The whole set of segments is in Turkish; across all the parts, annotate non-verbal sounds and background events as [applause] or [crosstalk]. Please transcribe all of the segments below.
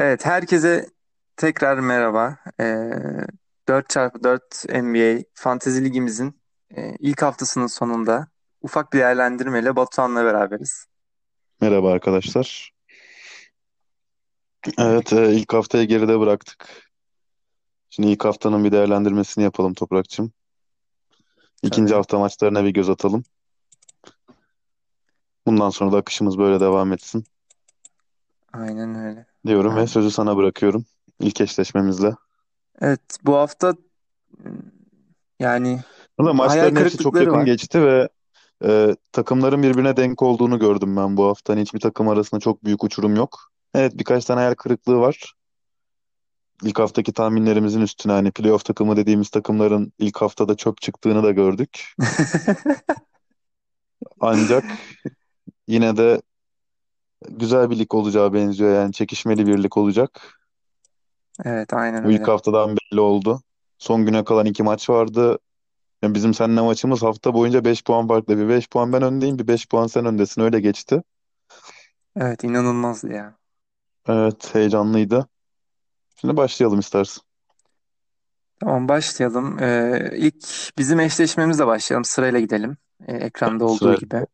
Evet, herkese tekrar merhaba. Ee, 4x4 NBA Fantezi Ligimizin e, ilk haftasının sonunda ufak bir değerlendirmeyle Batuhan'la beraberiz. Merhaba arkadaşlar. Evet, e, ilk haftayı geride bıraktık. Şimdi ilk haftanın bir değerlendirmesini yapalım Toprakçım. İkinci Tabii, hafta maçlarına bir göz atalım. Bundan sonra da akışımız böyle devam etsin aynen öyle. diyorum ve sözü sana bırakıyorum. İlk eşleşmemizle. evet, bu hafta yani Ama hayal maçların hepsi çok kırıklıkları yakın var. geçti ve e, takımların birbirine denk olduğunu gördüm ben bu hafta. Hani hiçbir takım arasında çok büyük uçurum yok. Evet, birkaç tane hayal kırıklığı var. İlk haftaki tahminlerimizin üstüne hani playoff takımı dediğimiz takımların ilk haftada çöp çıktığını da gördük. [laughs] Ancak yine de güzel bir lig olacağı benziyor yani çekişmeli bir lig olacak. Evet, aynen Bu ilk öyle. haftadan belli oldu. Son güne kalan iki maç vardı. Yani bizim seninle maçımız hafta boyunca 5 puan farklı. Bir 5 puan ben öndeyim, bir 5 puan sen öndesin. Öyle geçti. Evet, inanılmazdı ya. Evet, heyecanlıydı. Şimdi başlayalım istersen. Tamam, başlayalım. Ee, ilk bizim eşleşmemizle başlayalım. Sırayla gidelim. Ee, ekranda olduğu Sırayla. gibi.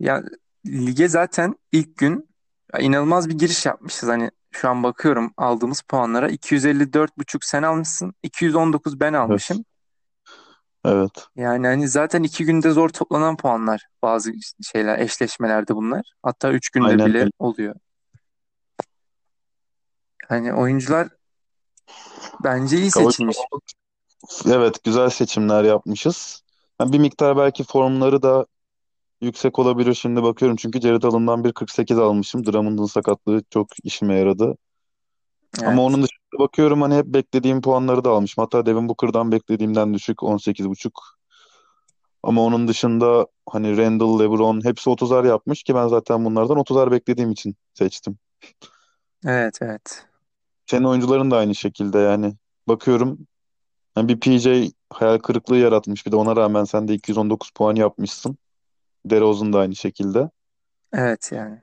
Ya lige zaten ilk gün ya inanılmaz bir giriş yapmışız. Hani şu an bakıyorum aldığımız puanlara 254,5 sen almışsın, 219 ben Evet. almışım. Evet. Yani hani zaten iki günde zor toplanan puanlar bazı şeyler, eşleşmelerde bunlar. Hatta üç günde Aynen bile oluyor. Hani oyuncular bence iyi seçilmiş. Evet, güzel seçimler yapmışız. Yani bir miktar belki formları da yüksek olabilir şimdi bakıyorum. Çünkü Jared Allen'dan 1.48 almışım. Drummond'un sakatlığı çok işime yaradı. Ama Evet, onun dışında bakıyorum hani hep beklediğim puanları da almışım. Hatta Devin Booker'dan beklediğimden düşük 18.5. Ama onun dışında hani Randall, LeBron hepsi 30'ar yapmış ki ben zaten bunlardan 30'ar beklediğim için seçtim. evet, evet. Senin oyuncuların da aynı şekilde yani. Bakıyorum hani bir PJ hayal kırıklığı yaratmış. Bir de ona rağmen sen de 219 puan yapmışsın. DeRozan da aynı şekilde. Evet yani.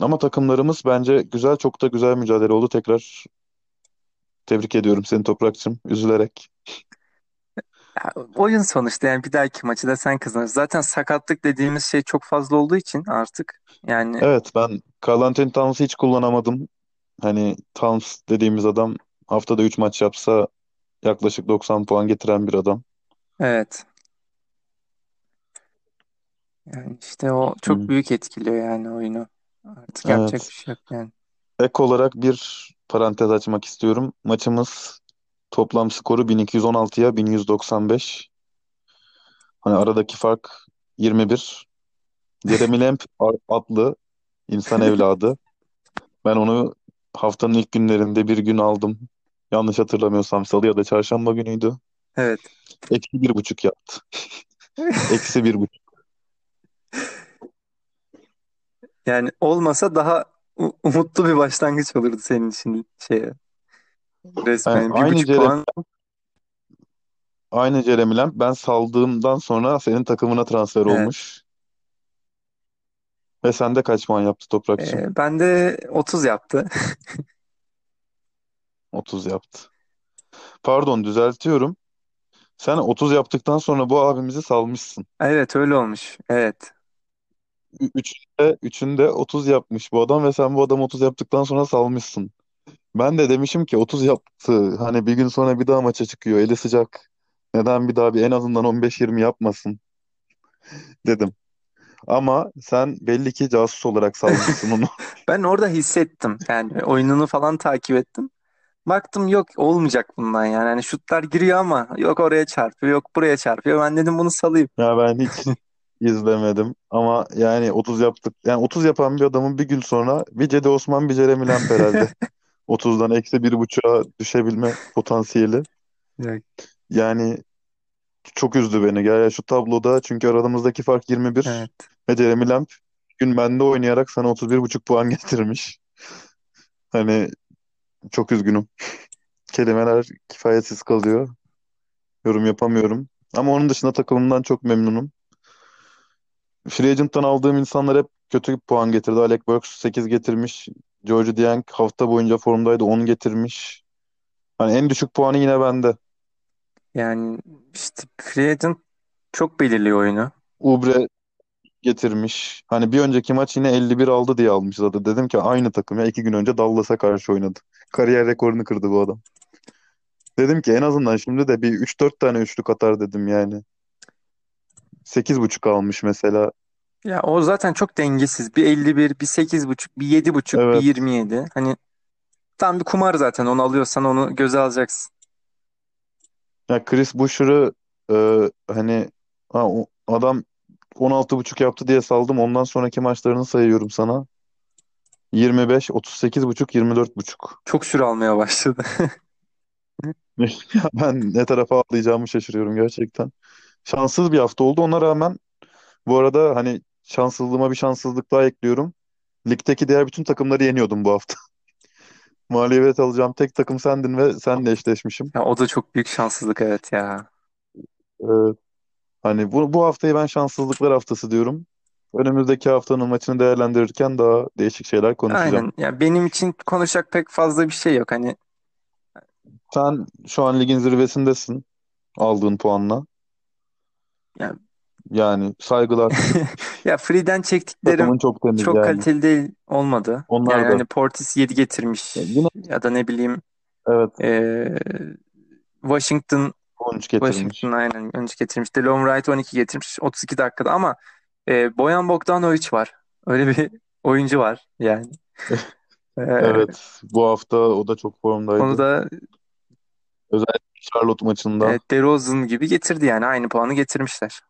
Ama takımlarımız bence güzel, çok da güzel mücadele oldu. Tekrar tebrik ediyorum seni Toprakçım. Üzülerek. Ya, oyun sonuçta yani bir dahaki maçı da sen kazanırsın. Zaten sakatlık dediğimiz şey çok fazla olduğu için artık yani Evet ben Karl Anthony Towns'ı hiç kullanamadım. Hani Towns dediğimiz adam haftada 3 maç yapsa yaklaşık 90 puan getiren bir adam. evet yani işte o çok Hı. büyük etkiliyor yani oyunu. Artık yapacak Evet. bir şey yok yani. Ek olarak bir parantez açmak istiyorum. Maçımız toplam skoru 1216'ya 1195. Hani aradaki fark 21. Jeremy Lamb [laughs] adlı insan evladı. Ben onu haftanın ilk günlerinde bir gün aldım. Yanlış hatırlamıyorsam salı ya da çarşamba günüydü. Evet. Eksi bir buçuk yaptı. [laughs] Eksi bir buçuk. Yani olmasa daha u- umutlu bir başlangıç olurdu senin için şeye. Yani Resmen bir aynı buçuk Jeremy, puan. aynı Jeremy Lamb ben saldığımdan sonra senin takımına transfer Evet. olmuş. Ve sende kaç puan yaptı Toprakçım? Ee, ben de 30 yaptı. [laughs] 30 yaptı. Pardon düzeltiyorum. Sen 30 yaptıktan sonra bu abimizi salmışsın. Evet öyle olmuş. Evet. Ü- Üçünde, üçünde 30 yapmış bu adam ve sen bu adam 30 yaptıktan sonra salmışsın. Ben de demişim ki 30 yaptı. Hani bir gün sonra bir daha maça çıkıyor. Eli sıcak. Neden bir daha bir en azından 15-20 yapmasın [laughs] dedim. Ama sen belli ki casus olarak salmışsın onu. [laughs] Ben orada hissettim. Yani oyununu falan takip ettim. Baktım yok olmayacak bundan yani. Hani şutlar giriyor ama yok oraya çarpıyor, yok buraya çarpıyor. Ben dedim bunu salayım. Ya ben hiç izlemedim ama yani 30 yaptık. Yani 30 yapan bir adamın bir gün sonra bir Cedi Osman bir Jeremy Lamp herhalde. [laughs] 30'dan eksi bir buçuğa düşebilme potansiyeli. Yani çok üzdü beni. Gel ya şu tabloda çünkü aramızdaki fark 21 Evet. ve Jeremy Lamp gün bende oynayarak sana 31 buçuk puan [laughs] getirmiş. Hani çok üzgünüm. Kelimeler kifayetsiz kalıyor. Yorum yapamıyorum. Ama onun dışında takımımdan çok memnunum. Free Agent'tan aldığım insanlar hep kötü puan getirdi. Alec Burks 8 getirmiş. George Dieng hafta boyunca formdaydı. 10 getirmiş. Hani en düşük puanı yine bende. Yani işte Free Agent çok belirliyor oyunu. Ubre getirmiş. Hani bir önceki maç yine 51 aldı diye almış zaten. Dedim ki aynı takım ya. iki gün önce Dallas'a karşı oynadı. Kariyer rekorunu kırdı bu adam. Dedim ki en azından şimdi de bir üç dört tane üçlük atar dedim yani. sekiz buçuk almış mesela. Ya o zaten çok dengesiz. Bir 51, bir sekiz buçuk, bir yedi buçuk, bir Evet. 27. Hani tam bir kumar zaten. Onu alıyorsan onu göze alacaksın. Ya Chris Boucher'ı e, hani ha, o- adam on altı buçuk yaptı diye saldım. Ondan sonraki maçlarını sayıyorum sana. 25, 38 buçuk, 24 buçuk. Çok süre almaya başladı. [laughs] [laughs] Ya Ben ne tarafa atlayacağımı şaşırıyorum gerçekten. Şanssız bir hafta oldu. Ona rağmen bu arada hani şanssızlığıma bir şanssızlık daha ekliyorum. Ligdeki diğer bütün takımları yeniyordum bu hafta. [laughs] Mağlubiyet alacağım tek takım sendin ve senle eşleşmişim. Ya o da çok büyük şanssızlık evet ya. Ee, hani bu, bu haftayı ben şanssızlıklar haftası diyorum. Önümüzdeki haftanın maçını değerlendirirken daha değişik şeyler konuşacağım. Aynen. Ya benim için konuşacak pek fazla bir şey yok. Hani Sen şu an ligin zirvesindesin aldığın puanla. ya, Yani saygılar. [laughs] ya Free'den çektiklerim Takımın çok temiz çok yani. kaliteli değil olmadı. Yani Onlar da. hani Portis 7 getirmiş Ya Yine ya da ne bileyim evet eee, Washington 13 getirmiş. Washington aynen önce getirmiş. Delon Wright 12 getirmiş 32 dakikada ama eee Bojan Bogdanovic var. Öyle bir [laughs] oyuncu var yani. [laughs] Evet bu hafta o da çok onu formdaydı. da Özellikle Charlotte maçında. evet, DeRozan gibi getirdi yani aynı puanı getirmişler.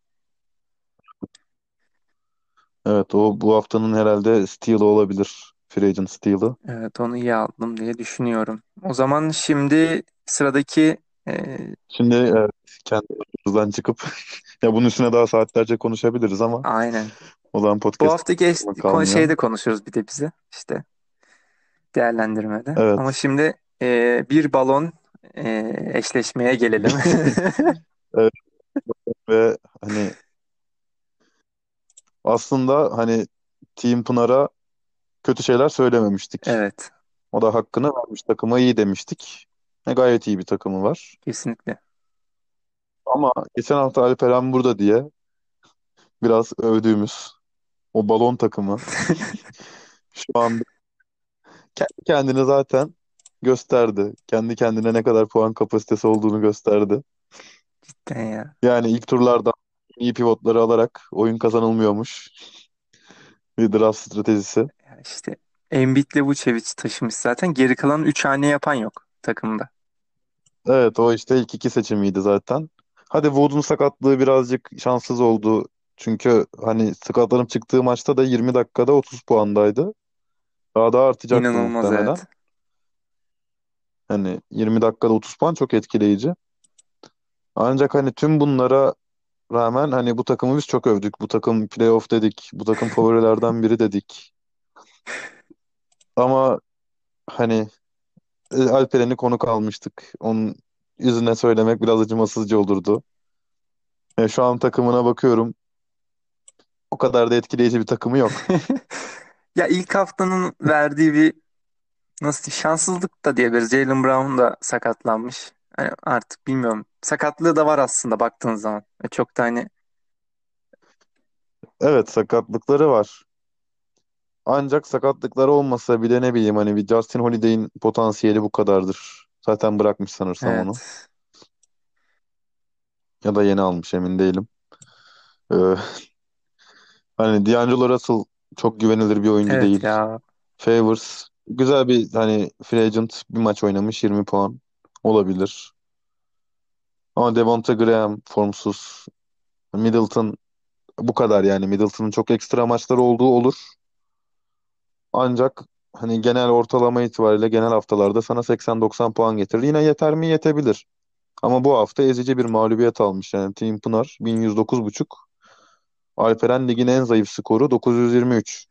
Evet o bu haftanın herhalde steal'ı olabilir. Free agent steal'ı. Evet onu iyi aldım diye düşünüyorum. O zaman şimdi sıradaki eee, Şimdi evet, kendi çıkıp [laughs] ya bunun üstüne daha saatlerce konuşabiliriz ama aynen o zaman Bu podcast hafta geç, konu kalmıyor. şeyde konuşuruz bir de bize işte değerlendirmede. Ama Evet. şimdi e, bir balon e, eşleşmeye gelelim. [laughs] Evet [laughs] ve hani aslında hani Team Pınar'a kötü şeyler söylememiştik. Evet, O da hakkını vermiş. Takıma iyi demiştik. E, gayet iyi bir takımı var. kesinlikle. Ama geçen hafta Alperen burada diye biraz övdüğümüz o balon takımı [laughs] şu anda kendi kendine zaten gösterdi. Kendi kendine ne kadar puan kapasitesi olduğunu gösterdi. Cidden ya. Yani ilk turlardan iyi pivotları alarak oyun kazanılmıyormuş. Bir draft stratejisi. Ya işte Embiid'le Vucevic taşımış zaten. Geri kalan 3 hane yapan yok takımda. Evet o işte ilk iki seçimiydi zaten. Hadi Wood'un sakatlığı birazcık şanssız oldu. Çünkü hani sakatlanıp çıktığı maçta da 20 dakikada 30 puandaydı. Daha da artacaktı İnanılmaz muhtemelen. evet. Hani 20 dakikada 30 puan çok etkileyici. Ancak hani tüm bunlara rağmen hani bu takımı biz çok övdük. Bu takım playoff dedik. Bu takım favorilerden biri dedik. [laughs] Ama hani e, Alperen'i konuk almıştık. Onun yüzüne söylemek biraz acımasızca olurdu. E, şu an takımına bakıyorum. O kadar da etkileyici bir takımı yok. [laughs] Ya ilk haftanın verdiği bir nasıl diyeyim, şanssızlık da diyebiliriz. Jaylen Brown da sakatlanmış. Hani artık bilmiyorum. Sakatlığı da var aslında baktığın zaman. Ve Çok da hani Evet sakatlıkları var. Ancak sakatlıkları olmasa bile ne bileyim hani bir Justin Holiday'in potansiyeli bu kadardır. Zaten bırakmış sanırsam onu. evet. Ya da yeni almış emin değilim. Ee, hani D'Angelo Russell çok güvenilir bir oyuncu Evet değil. ya. Favors güzel bir hani free agent bir maç oynamış 20 puan olabilir. Ama Devonta Graham formsuz. Middleton bu kadar yani. Middleton'ın çok ekstra maçları olduğu olur. Ancak hani genel ortalama itibariyle genel haftalarda sana 80-90 puan getirir. Yine yeter mi? Yetebilir. Ama bu hafta ezici bir mağlubiyet almış. Yani Team Pınar 1109.5. Alperen ligin en zayıf skoru 923.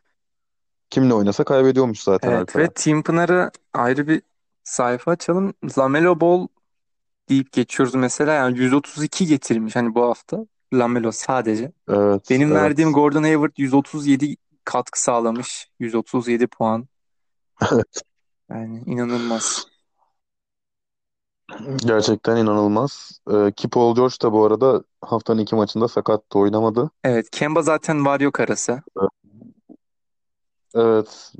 Kimle oynasa kaybediyormuş zaten Evet ve Alperen. Team Pınar'ı ayrı bir sayfa açalım. Lamelo Ball deyip geçiyoruz mesela. Yani 132 getirmiş hani bu hafta. Lamelo sadece. Evet, Benim verdiğim evet. Gordon Hayward 137 katkı sağlamış. 137 puan. Yani inanılmaz. Gerçekten inanılmaz. Ee, ki Paul George da bu arada haftanın iki maçında sakattı oynamadı. Evet, Kemba zaten var yok arası. Evet.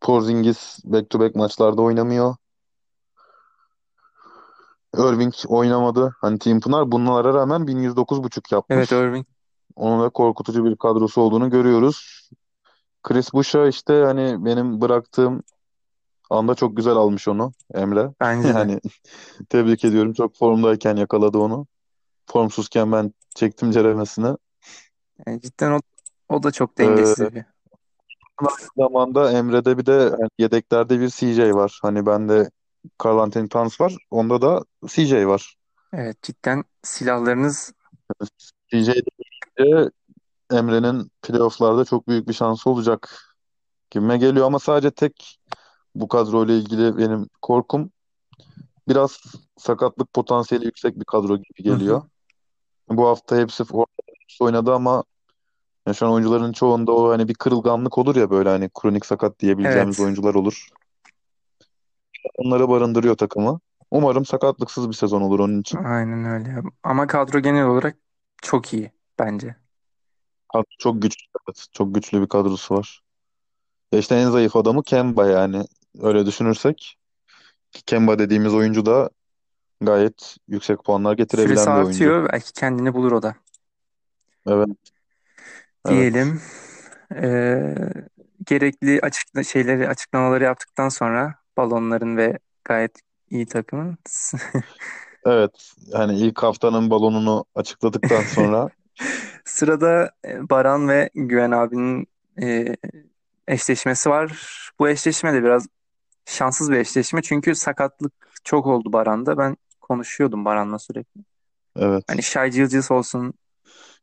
Porzingis back to back maçlarda oynamıyor. Irving oynamadı. Hani Team Pınar bunlara rağmen 1109.5 Evet, yapmış. Irving. Onun da korkutucu bir kadrosu olduğunu görüyoruz. Chris Boucher işte hani benim bıraktığım anda çok güzel almış onu Emre. Bence de. Yani [laughs] tebrik ediyorum. Çok formdayken yakaladı onu. Formsuzken ben çektim ceremesini. Yani cidden o, o da çok Ee, dengesiz bir. aynı zamanda Emre'de bir de yani yedeklerde bir CJ var. Hani bende Karl Anthony Towns var. Onda da CJ var. Evet, cidden silahlarınız CJ de Emre'nin playofflarda çok büyük bir şansı olacak gibime geliyor ama sadece tek bu kadroyla ilgili benim korkum biraz sakatlık potansiyeli yüksek bir kadro gibi hı hı. geliyor. Bu hafta hepsi oynadı ama ya şu an oyuncuların çoğunda o hani bir kırılganlık olur ya böyle hani kronik sakat diyebileceğimiz Evet, oyuncular olur. Onları barındırıyor takımı. Umarım sakatlıksız bir sezon olur onun için. aynen öyle. Ama kadro genel olarak çok iyi bence. Kadro Çok güçlü, evet. Çok güçlü bir kadrosu var. Ya işte en zayıf adamı Kemba yani. Öyle düşünürsek. Ki Kemba dediğimiz oyuncu da gayet yüksek puanlar Süresi getirebilen bir oyuncu. artıyor, belki kendini bulur o da. Evet, evet, Diyelim. Ee, gerekli açık şeyleri açıklamaları yaptıktan sonra balonların ve gayet iyi takımın [laughs] evet. Yani ilk haftanın balonunu açıkladıktan sonra [laughs] sırada e, Baran ve Güven abinin e, eşleşmesi var. Bu eşleşme de biraz şanssız bir eşleşme çünkü sakatlık çok oldu Baran'da. Ben konuşuyordum Baran'la sürekli. Hani evet. Shai Gilgeous olsun,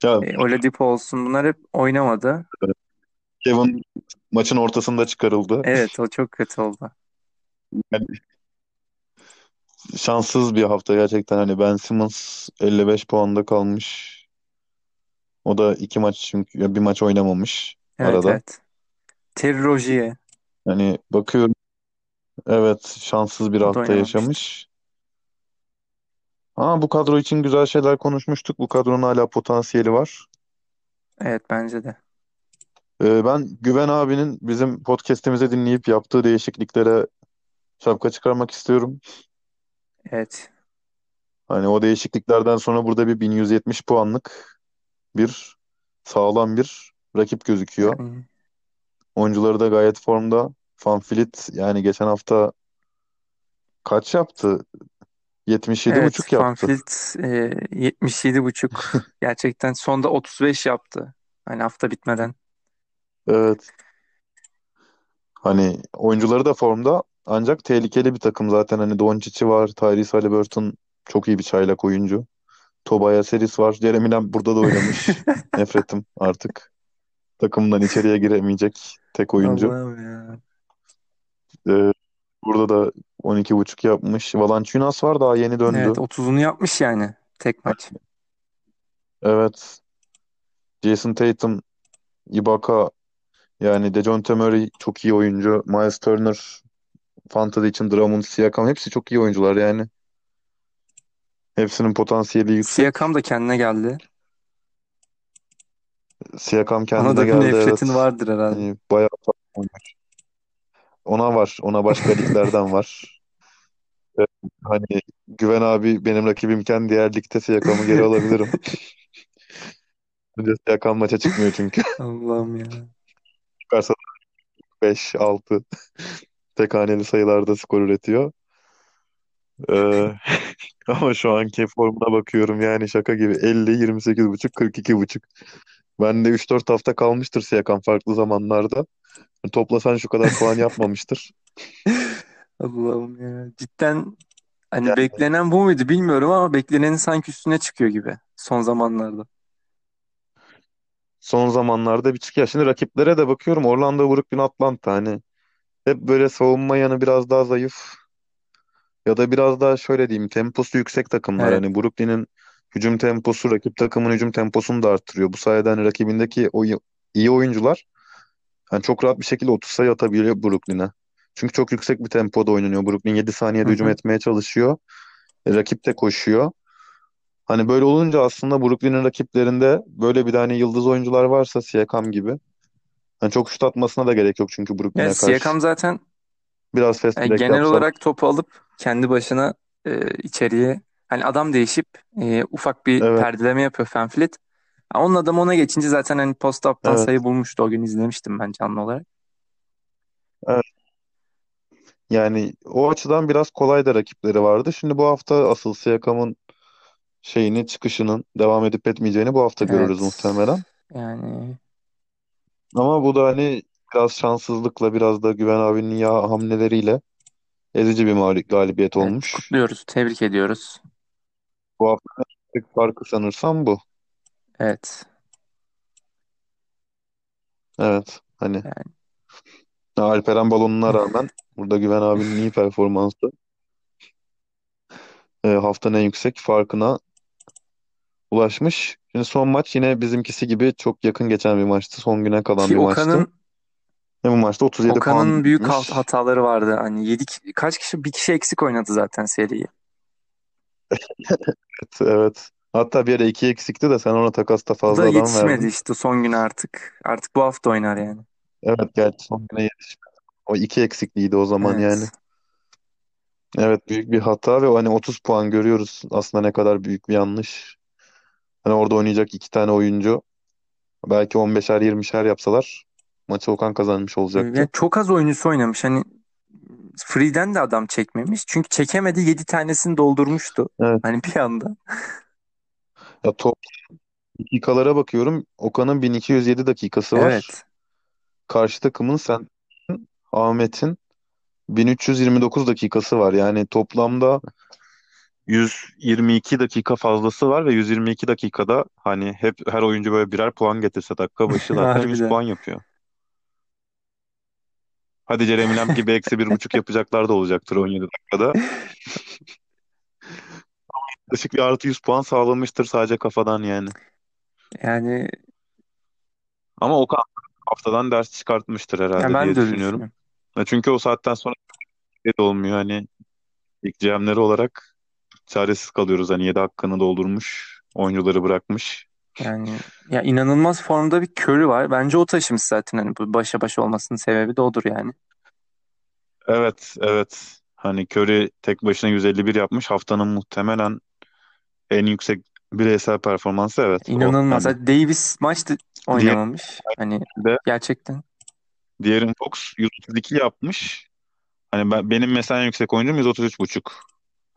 Ya e, Oladipo olsun bunlar hep oynamadı. Kevin maçın ortasında çıkarıldı. Evet o çok kötü oldu. Yani şanssız bir hafta gerçekten. Hani Ben Simmons 55 puanda kalmış. O da iki maç çünkü ya bir maç oynamamış Evet arada. evet. Terry Rozier Yani bakıyorum evet şanssız bir o da hafta oynamamıştı. yaşamış. Ama bu kadro için güzel şeyler konuşmuştuk. Bu kadronun hala potansiyeli var. Evet bence de. Ee, ben Güven abinin bizim podcast'imizi dinleyip yaptığı değişikliklere şapka çıkarmak istiyorum. Evet. Hani o değişikliklerden sonra burada bir 1170 puanlık bir sağlam bir rakip gözüküyor. Yani Oyuncuları da gayet formda. Vanvliet yani geçen hafta kaç yaptı? evet 77,5 yaptı. Van e, 77 buçuk [laughs] gerçekten sonda 35 yaptı. Hani hafta bitmeden. Evet. Hani oyuncuları da formda ancak tehlikeli bir takım zaten. Hani Doncic'i var, Tyrese Haliburton çok iyi bir çaylak oyuncu. Tobias Harris var. Jeremy Lamb burada da oynamış. [laughs] Nefretim artık. Takımdan içeriye giremeyecek tek oyuncu. Allah'ım ya. Ee, burada da 12,5 yapmış. Valanciunas var daha yeni Evet döndü. 30'unu yapmış yani tek maç. Evet. Jason Tatum, Ibaka yani DeJounte Murray çok iyi oyuncu. Miles Turner, Fantasy için Drummond, Siakam hepsi çok iyi oyuncular yani. Hepsinin potansiyeli yüksek. Siakam da kendine geldi. Siakam Ona kendine da bir geldi nefretin evet. vardır herhalde. Bayağı ona var. Ona başka liglerden var. [laughs] Ee, Hani Güven abi benim rakibimken diğer ligde Siakam'ı geri alabilirim. [laughs] Önce Siakam maça çıkmıyor çünkü. Allah'ım ya. Çıkarsa 5, 6 tek haneli sayılarda skor üretiyor. Ee, [laughs] ama şu anki formuna bakıyorum yani şaka gibi 50, 28,5, 42,5. Ben de 3-4 hafta kalmıştır Siakam farklı zamanlarda. Toplasan şu kadar puan yapmamıştır. [laughs] Allah'ım ya. Cidden hani Yani beklenen bu muydu bilmiyorum ama beklenenin sanki üstüne çıkıyor gibi son zamanlarda. son zamanlarda bir çıkıyor. Şimdi rakiplere de bakıyorum. Orlando, Brooklyn, Atlanta hani hep böyle savunma yanı biraz daha zayıf ya da biraz daha şöyle diyeyim temposu yüksek takımlar. Evet. Hani Brooklyn'in hücum temposu rakip takımın hücum temposunu da arttırıyor. Bu sayede hani rakibindeki o iyi oyuncular hani çok rahat bir şekilde 30 sayı atabiliyor Brooklyn'e. Çünkü çok yüksek bir tempoda oynanıyor. Brooklyn 7 Hı saniyede hücum hı. etmeye çalışıyor. E, rakip de koşuyor. Hani böyle olunca aslında Brooklyn'in rakiplerinde böyle bir tane yıldız oyuncular varsa Siakam gibi. Hani çok şut atmasına da gerek yok çünkü Ya Brooklyn'e karşı. Siakam zaten Biraz fast break genel yapsalar. olarak topu alıp kendi başına e, içeriye hani adam değişip e, ufak bir Evet, perdeleme yapıyor Fenfleet. Ha, Onun adamı ona geçince zaten hani post-up'tan evet, sayı bulmuştu. O gün izlemiştim ben canlı olarak. evet. Yani o açıdan biraz kolay da rakipleri vardı. Şimdi bu hafta asıl Siakam'ın şeyini, çıkışının devam edip etmeyeceğini bu hafta görürüz Evet. muhtemelen. Yani Ama bu da hani biraz şanssızlıkla, biraz da Güven abinin ya hamleleriyle ezici bir mağlup galibiyet evet olmuş. kutluyoruz, tebrik ediyoruz. Bu hafta tek farkı sanırsam bu. Evet. Evet, hani Yani Alperen balonuna rağmen burada Güven abinin iyi performansı e, haftanın en yüksek farkına ulaşmış. Şimdi son maç yine bizimkisi gibi çok yakın geçen bir maçtı. Son güne kalan ki bir maçtı. Okan'ın Ve bu maçta 37 puan Okan'ın büyük hat- bitmiş. hataları vardı. Hani 7 kaç kişi bir kişi eksik oynadı zaten seriyi. [laughs] Evet, evet. Hatta bir ara iki eksikti de sen ona takasta da fazla adam yetişmedi verdin. işte son gün artık. Artık bu hafta oynar yani. Evet gerçi son güne yetişmedi. O iki eksikliydi o zaman yani. Evet. Evet büyük bir hata ve hani 30 puan görüyoruz aslında ne kadar büyük bir yanlış. Hani orada oynayacak iki tane oyuncu belki 15'er 20'şer yapsalar maçı Okan kazanmış Yani olacaktı. çok az oyuncusu oynamış. Hani Free'den de adam çekmemiş. Çünkü çekemedi 7 tanesini doldurmuştu. Evet. Hani bir anda. Ya top dakikalara bakıyorum. Okan'ın 1207 dakikası var. Evet. Karşı takımın sen Ahmet'in 1329 dakikası var. Yani toplamda 122 dakika fazlası var ve 122 dakikada hani hep her oyuncu böyle birer puan getirse dakika başı [laughs] zaten 100 Harbiden. puan yapıyor. Hadi Jeremy Lamb gibi eksi bir buçuk yapacaklar da olacaktır 17 dakikada. [laughs] Yaklaşık bir artı 100 puan sağlamıştır sadece kafadan yani. Yani Ama Okan haftadan ders çıkartmıştır ya herhalde ben diye de öyle düşünüyorum. düşünüyorum. Ya Çünkü o saatten sonra şey de olmuyor hani ilk GM'leri olarak çaresiz kalıyoruz. Hani 7 hakkını doldurmuş, oyuncuları bırakmış. Yani ya inanılmaz formda bir Curry var. Bence o taşımış zaten hani bu başa baş olmasının sebebi de odur yani. Evet, evet. Hani Curry tek başına 151 yapmış. Haftanın muhtemelen en yüksek bireysel performansı evet o. İnanılmaz. Hani Hadi Davis maçta diğer oynamamış. Hani de gerçekten. diğerin Fox 132 yapmış. Hani ben, benim mesela en yüksek oyuncum 133 buçuk.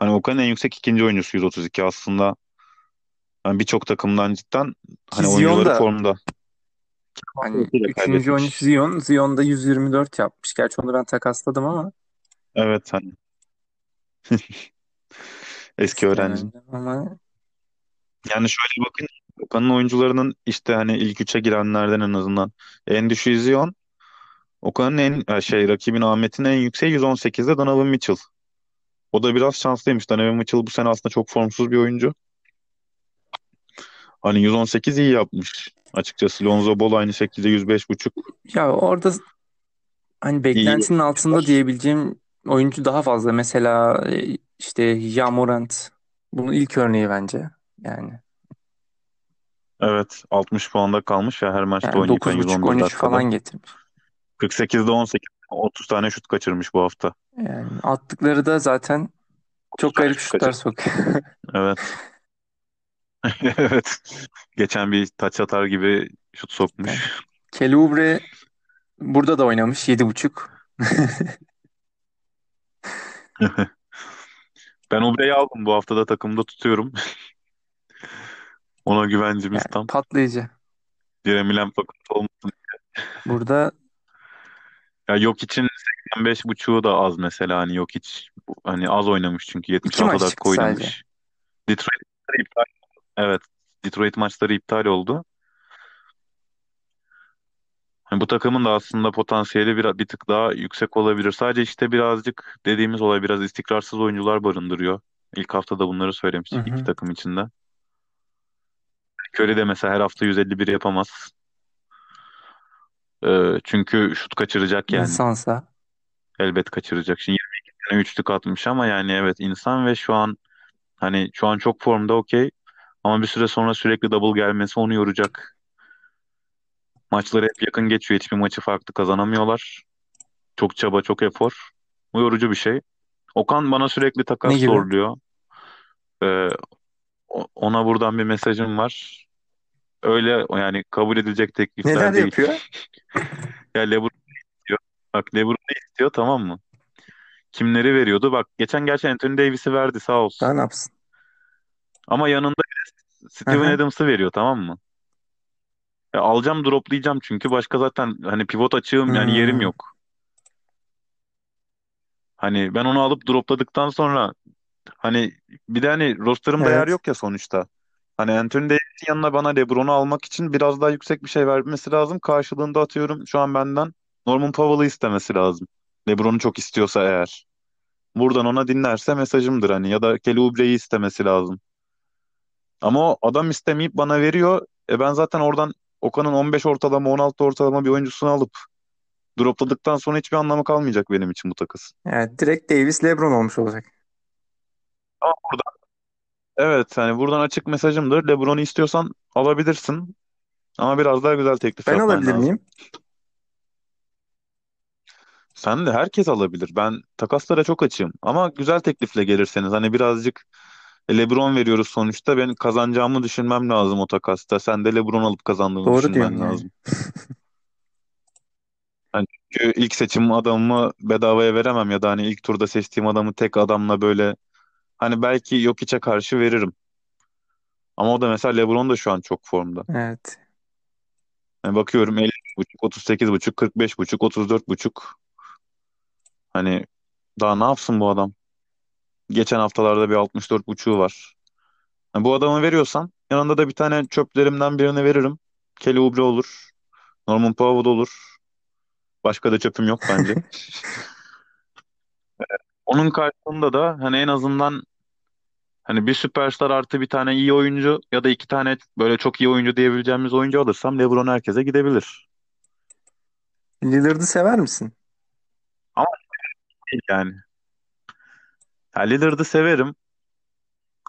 Hani Okan'ın en yüksek ikinci oyuncusu 132 aslında. Hani birçok takımdan cidden hani Zion oyuncuları da formda. hani üçüncü oyuncu. Zion. Zion da 124 yapmış. Gerçi onu ben takasladım ama Evet hani [laughs] eski dönemde ama Yani şöyle bakın Okan'ın oyuncularının işte hani ilk üçe girenlerden en azından en düşüğü Zion. Okan'ın en e, şey rakibin Ahmet'in en yükseği 118'de Donovan Mitchell. O da biraz şanslıymış. Donovan Mitchell bu sene aslında çok formsuz bir oyuncu. Hani 118 iyi yapmış açıkçası. Lonzo Ball aynı şekilde 105.5 ya orada hani iyi beklentinin altında yapmışlar. diyebileceğim oyuncu daha fazla. Mesela e, işte Ja Morant. Bunun ilk örneği bence. Yani Evet 60 puanda kalmış ya her maçta yani oynayıp en dokuz buçuk on 111 üç dakikada. falan getirmiş. 48'de 18 30 tane şut kaçırmış bu hafta. Yani attıkları da zaten 30 çok garip şut şutlar kaçırmış. sokuyor. Evet. [laughs] [laughs] Evet. Geçen bir taç atar gibi şut Yani sokmuş. Kelly Oubre burada da oynamış yedi buçuk. [laughs] Ben Ubre'yi aldım bu haftada takımda tutuyorum. Ona güvencimiz Yani tam. patlayıcı. Jeremy Lamb fakat olmasın. Burada Ya yok için 85 buçuğu da az mesela hani yok hiç hani az oynamış çünkü iki 76 maç dakika çıktı sadece. oynamış. Detroit maçları iptal. Evet. Detroit maçları iptal oldu. Hani bu takımın da aslında potansiyeli bir, bir tık daha yüksek olabilir. Sadece işte birazcık dediğimiz olay biraz istikrarsız oyuncular barındırıyor. İlk haftada bunları Hı söylemiştik iki hı. takım içinde. Curry de mesela her hafta 151 yapamaz. Ee, çünkü şut kaçıracak yani. İnsansa. elbet kaçıracak. Şimdi 22 tane üçlük atmış ama yani evet insan ve şu an hani şu an çok formda okey. Ama bir süre sonra sürekli double gelmesi onu yoracak. Maçları hep yakın geçiyor. Hiçbir maçı farklı kazanamıyorlar. Çok çaba, çok efor. Bu yorucu bir şey. Okan bana sürekli Ne takas gibi? soruluyor. Ee, o- ona buradan bir mesajım var. Öyle yani kabul edilecek Neler teklifler değil. yapıyor? [laughs] Ya LeBron istiyor. Bak LeBron ne istiyor tamam mı? Kimleri veriyordu? Bak geçen gerçi Anthony Davis'i verdi sağ Daha olsun. ne yapsın? Ama yanında Steven. Adams'ı veriyor tamam mı? Ya alacağım droplayacağım çünkü başka zaten hani pivot açığım yani yerim yok. Hani ben onu alıp dropladıktan sonra hani bir de hani rosterımda yer evet. yok ya sonuçta. Hani Anthony Davis'in yanına bana LeBron'u almak için biraz daha yüksek bir şey vermesi lazım. Karşılığında atıyorum şu an benden Norman Powell'ı istemesi lazım. LeBron'u çok istiyorsa eğer. Buradan ona dinlerse mesajımdır hani ya da Kelly Oubre'yi istemesi lazım. Ama o adam istemeyip bana veriyor. E ben zaten oradan Okan'ın 15 ortalama 16 ortalama bir oyuncusunu alıp dropladıktan sonra hiçbir anlamı kalmayacak benim için bu takas. Yani direkt Davis LeBron olmuş olacak. Ama burada evet hani buradan açık mesajımdır. LeBron'u istiyorsan alabilirsin. Ama biraz daha güzel teklif Ben yapman alabilir lazım. miyim? Sen de herkes alabilir. Ben takaslara çok açığım. Ama güzel teklifle gelirseniz hani birazcık LeBron veriyoruz sonuçta. Ben kazanacağımı düşünmem lazım o takasta. Sen de LeBron alıp kazandığını Doğru diyorsun düşünmen yani. lazım. [laughs] Hani çünkü ilk seçim adamımı bedavaya veremem ya da hani ilk turda seçtiğim adamı tek adamla böyle hani belki Jokic'e karşı veririm. Ama o da mesela LeBron da şu an çok formda. Evet. Yani bakıyorum 50.5, 38.5, 45.5, 34.5. Hani daha ne yapsın bu adam? Geçen haftalarda bir 64.5'u var. Yani bu adamı veriyorsan yanında da bir tane çöplerimden birini veririm. Kelly Oubre olur. Norman Powell olur. Başka da çöpüm yok bence. [laughs] Onun karşılığında da hani en azından hani bir süperstar artı bir tane iyi oyuncu ya da iki tane böyle çok iyi oyuncu diyebileceğimiz oyuncu alırsam LeBron herkese gidebilir. Lillard'ı sever misin? Ama değil yani. Ya Lillard'ı severim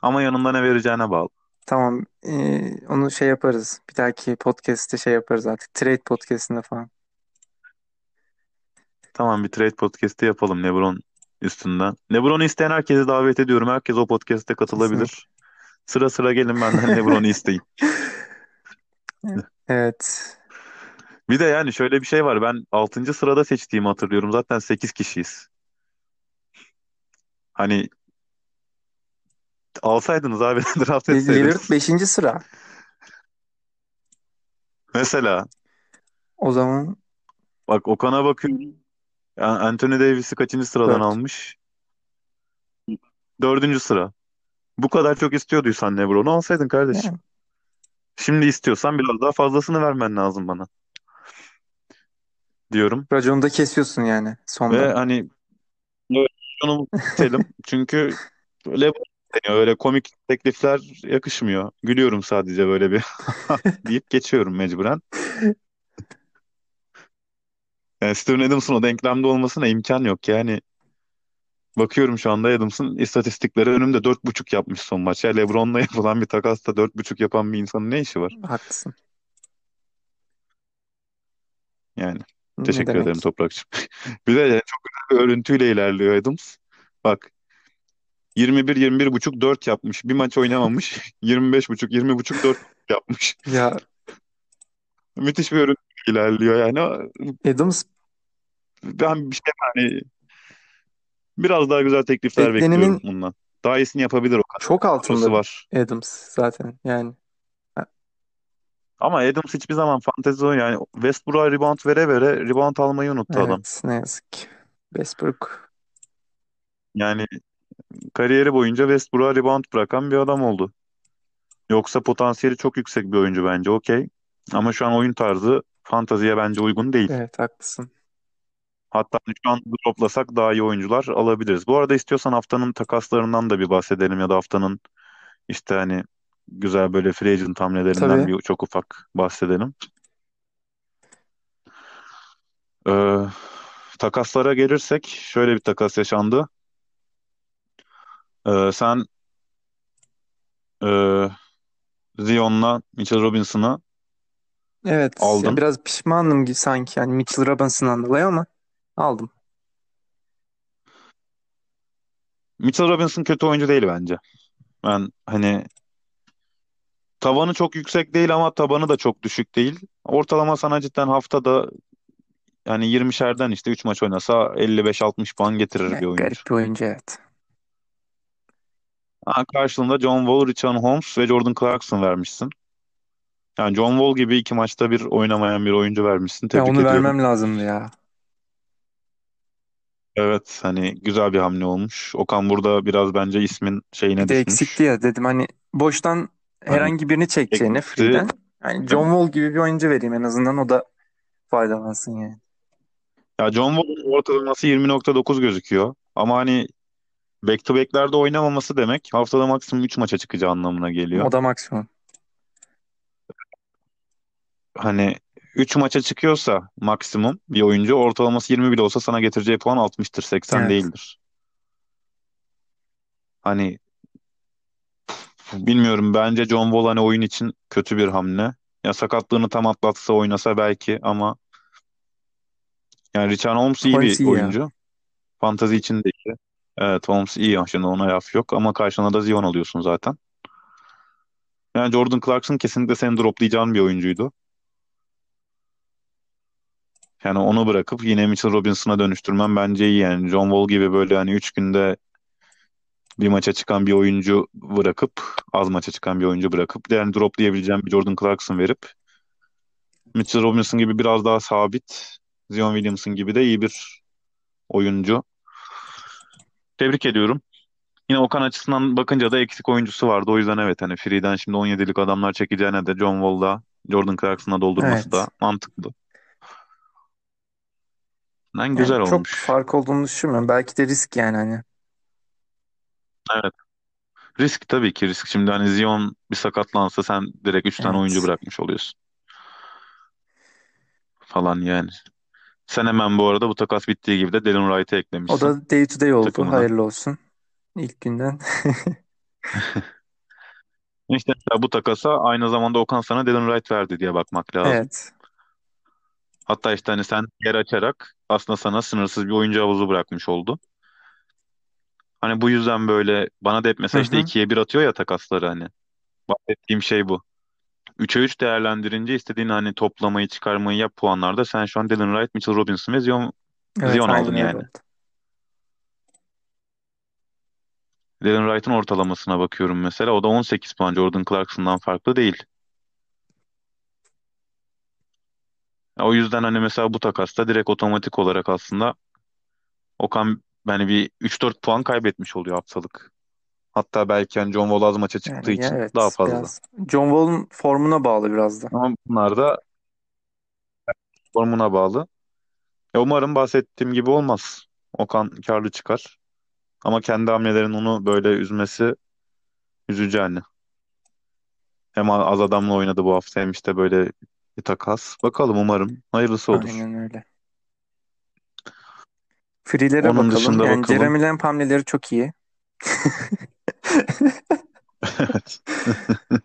ama yanında ne vereceğine bağlı. Tamam. ee, onu şey yaparız. Bir dahaki podcast'te şey yaparız artık. Trade podcast'inde falan. Tamam bir trade podcast'i yapalım LeBron üstünden. LeBron'u isteyen herkesi davet ediyorum. Herkes o podcast'e Kesinlikle. katılabilir. Sıra sıra gelin benden LeBron'u isteyin. [laughs] Evet. Bir de yani şöyle bir şey var. Ben altıncı sırada seçtiğimi hatırlıyorum. Zaten 8 kişiyiz. Hani alsaydınız abi [laughs] draft Lillard etseydiniz. beşinci sıra. Mesela O zaman bak Okan'a bakıyorum. Ya Anthony Davis'i kaçıncı sıradan 4. almış? Dördüncü sıra. Bu kadar çok istiyorduysan LeBron'u alsaydın kardeşim. Yani Şimdi istiyorsan biraz daha fazlasını vermen lazım bana diyorum. raconu da kesiyorsun yani Ve sonda. hani evet, şunu bitelim. Çünkü LeBron deniyor. Öyle komik teklifler yakışmıyor. Gülüyorum sadece böyle bir [laughs] deyip geçiyorum mecburen. Yani Steven Adams'ın o denklemde olmasına imkan yok. Yani bakıyorum şu anda Adams'ın istatistikleri önümde dört buçuk yapmış son maç. Ya LeBron'la [laughs] yapılan bir takasta dört buçuk yapan bir insanın ne işi var? Haklısın. Yani Ne teşekkür ederim demek? Toprakçığım. Bir [laughs] de çok güzel bir örüntüyle ilerliyor Adams. Bak 21 21 buçuk 4 yapmış. Bir maç oynamamış. [laughs] 25 buçuk 20 buçuk 4 yapmış. Ya Müthiş bir örüntü ilerliyor yani. Adams Ben bir şey hani biraz daha güzel teklifler bekliyorum beklenenin bundan. Daha iyisini yapabilir o kadar. çok Kadrosu altında var. Adams zaten yani. Ha, Ama Adams hiçbir zaman fantezi oyunu yani Westbrook'a rebound vere vere rebound almayı unuttu adam. Evet ne yazık ki. Westbrook. Yani kariyeri boyunca Westbrook'a rebound bırakan bir adam oldu. Yoksa potansiyeli çok yüksek bir oyuncu bence okey. Ama şu an oyun tarzı fanteziye bence uygun değil. Evet haklısın. Hatta şu an droplasak daha iyi oyuncular alabiliriz. Bu arada istiyorsan haftanın takaslarından da bir bahsedelim ya da haftanın işte hani güzel böyle free agent hamlelerinden Tabii. bir çok ufak bahsedelim. Ee, takaslara gelirsek şöyle bir takas yaşandı. Ee, sen e, Zion'la Mitchell Robinson'ı Evet. Ya aldın. biraz pişmanım gibi sanki. Yani Mitchell Robinson'dan dolayı ama aldım. Mitchell Robinson kötü oyuncu değil bence. Ben hani tavanı çok yüksek değil ama tabanı da çok düşük değil. Ortalama sana cidden haftada yani 20'şerden işte 3 maç oynasa 55-60 puan getirir Yani bir oyuncu. garip bir oyuncu evet. Ha, karşılığında John Wall, Richard Holmes ve Jordan Clarkson vermişsin. Yani John Wall gibi iki maçta bir oynamayan bir oyuncu vermişsin. Ya Tebrik onu ediyorum. vermem lazımdı ya. Evet hani güzel bir hamle olmuş. Okan burada biraz bence ismin Bir şeyine de eksikti düşmüş. ya dedim hani boştan Hani herhangi birini çekeceğine eksikti. free'den. Yani John Wall gibi bir oyuncu vereyim en azından o da faydalansın yani. Ya John Wall'un ortalaması 20.9 gözüküyor. Ama hani back to back'lerde oynamaması demek haftada maksimum 3 maça çıkacağı anlamına O geliyor. da maksimum. Hani 3 maça çıkıyorsa maksimum bir oyuncu ortalaması 20 bile olsa sana getireceği puan 60'tır 80 Evet. değildir. Hani bilmiyorum bence John Wall hani oyun için kötü bir hamle. Ya sakatlığını tam atlatsa oynasa belki ama yani Richard Holmes iyi Holmes bir iyi ya. oyuncu. Fantazi için de iyi. Evet Holmes iyi. Şimdi ona laf yok ama karşına da Zion alıyorsun zaten. Yani Jordan Clarkson kesinlikle seni droplayacağın bir oyuncuydu. Yani onu bırakıp yine Mitchell Robinson'a dönüştürmen bence iyi yani. John Wall gibi böyle hani 3 günde bir maça çıkan bir oyuncu bırakıp az maça çıkan bir oyuncu bırakıp yani droplayabileceğin bir Jordan Clarkson verip Mitchell Robinson gibi biraz daha sabit Zion Williamson gibi de iyi bir oyuncu. Tebrik ediyorum. Yine Okan açısından bakınca da eksik oyuncusu vardı. O yüzden evet hani Free'den şimdi 17'lik adamlar çekeceğine de John Wall'da Jordan Clarkson'a doldurması da Evet. mantıklı. Yani Yani güzel çok olmuş. fark olduğunu düşünmüyorum. Belki de risk yani hani. Evet. Risk tabii ki risk. Şimdi hani Zion bir sakatlansa sen direkt 3 tane oyuncu Evet. bırakmış oluyorsun falan yani. Sen hemen bu arada bu takas bittiği gibi de Delon Wright'ı O eklemişsin da day to day oldu. takımına. Hayırlı olsun. İlk günden. [laughs] İşte mesela bu takasa aynı zamanda Okan sana Delon Wright verdi diye bakmak lazım. Evet. Hatta işte hani sen yer açarak aslında sana sınırsız bir oyuncu havuzu bırakmış oldu. Hani bu yüzden böyle bana da hep Hı mesela işte hı. ikiye bir atıyor ya takasları hani. Bahsettiğim şey bu. 3'e 3 değerlendirince istediğin hani toplamayı çıkarmayı yap puanlarda sen şu an Delon Wright, Mitchell Robinson ve Zion, Evet Zion aynen aldın öyle yani. oldu. Dylan Wright'ın ortalamasına bakıyorum mesela. O da 18 puan. Jordan Clarkson'dan farklı değil. Ya O yüzden hani mesela bu takasta direkt otomatik olarak aslında Okan yani bir 3-4 puan kaybetmiş oluyor haftalık. Hatta belki hani John Wall az maça çıktığı Yani ya için daha evet fazla. biraz John Wall'un formuna bağlı biraz da. Ama bunlar da formuna bağlı. E umarım bahsettiğim gibi olmaz. Okan karlı çıkar. Ama kendi hamlelerin onu böyle üzmesi üzücü hani. Hem az adamla oynadı bu hafta hem işte böyle bir takas. Bakalım umarım hayırlısı olur. Aynen öyle. Free'lere Onun bakalım. dışında Yani bakalım. Jeremy Lamb hamleleri çok iyi. Evet. [laughs]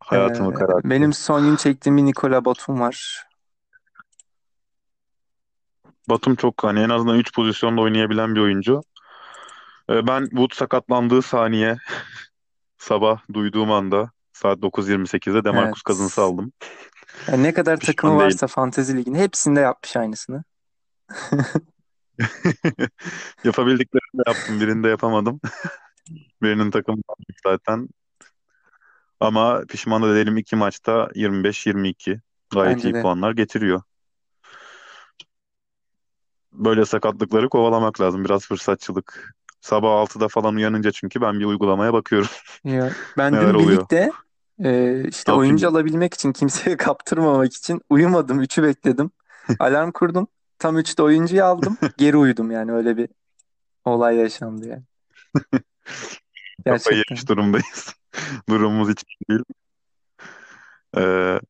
Hayatımı Ee, benim kararttı. son gün çektiğim bir Nikola Batum var. Batum çok hani en azından 3 pozisyonda oynayabilen bir oyuncu. Ee, ben Wood sakatlandığı saniye [laughs] sabah duyduğum anda saat 9.28'de DeMarcus Cousins'ı Evet. aldım. Yani ne kadar takımı değilim. varsa Fantezi Ligi'nin hepsinde yapmış aynısını. [laughs] Yapabildiklerimi de yaptım. Birinde yapamadım. [laughs] Birinin takımı zaten. Ama pişman da değilim. iki maçta 25-22. Gayet Bence iyi de. puanlar getiriyor. Böyle sakatlıkları kovalamak lazım. Biraz fırsatçılık. Sabah 6'da falan uyanınca çünkü ben bir uygulamaya bakıyorum. Ya, ben [laughs] Neler dün oluyor? ligde e, Ne işte oyuncu yapayım? alabilmek için kimseye [laughs] kaptırmamak için uyumadım. Üçü bekledim. Alarm kurdum. Tam üçte oyuncuyu aldım. [laughs] Geri uyudum yani öyle bir olay yaşandı yani. [laughs] Kafayı yemiş Gerçekten. durumdayız. Durumumuz hiç iyi değil. Ee,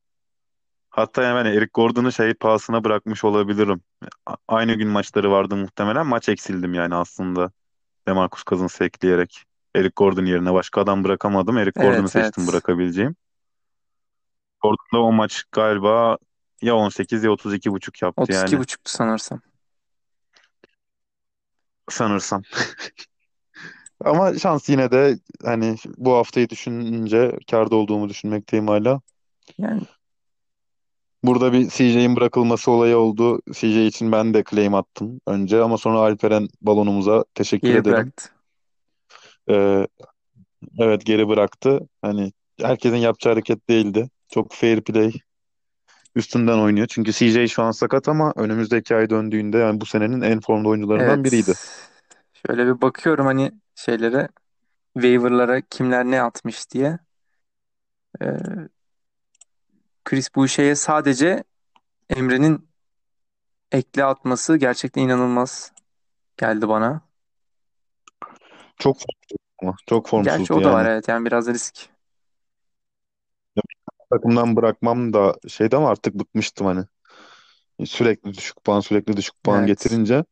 hatta hemen Eric Gordon'u şey pahasına bırakmış olabilirim. a- aynı gün maçları vardı muhtemelen. Maç eksildim yani aslında. DeMarcus Cousins'ı ekleyerek. Eric Gordon yerine başka adam bırakamadım. Eric Gordon'u Evet seçtim evet. bırakabileceğim. Gordon da o maç galiba ya 18 ya 32 buçuk yaptı yani 32.5'tu sanırsam. sanırsam. [laughs] Ama şans yine de hani bu haftayı düşününce kârda olduğumu düşünmekteyim hala. Yani Burada bir CJ'in bırakılması olayı oldu. CJ için ben de claim attım önce ama sonra Alperen balonumuza teşekkür geri ederim. bıraktı. Ee, evet geri bıraktı. Hani herkesin yapacağı hareket değildi. Çok fair play üstünden oynuyor. Çünkü CJ şu an sakat ama önümüzdeki ay döndüğünde yani bu senenin en formda oyuncularından Evet. biriydi. Şöyle bir bakıyorum hani şeylere waiver'lara kimler ne atmış diye. Ee, Chris Boucher'e sadece Emre'nin ekle atması gerçekten inanılmaz geldi bana. Çok formsuz ama çok Gerçi formsuzdu o da var yani. evet yani biraz risk. Takımdan bırakmam da şeydi ama artık bıkmıştım hani. Sürekli düşük puan sürekli düşük puan Evet. getirince.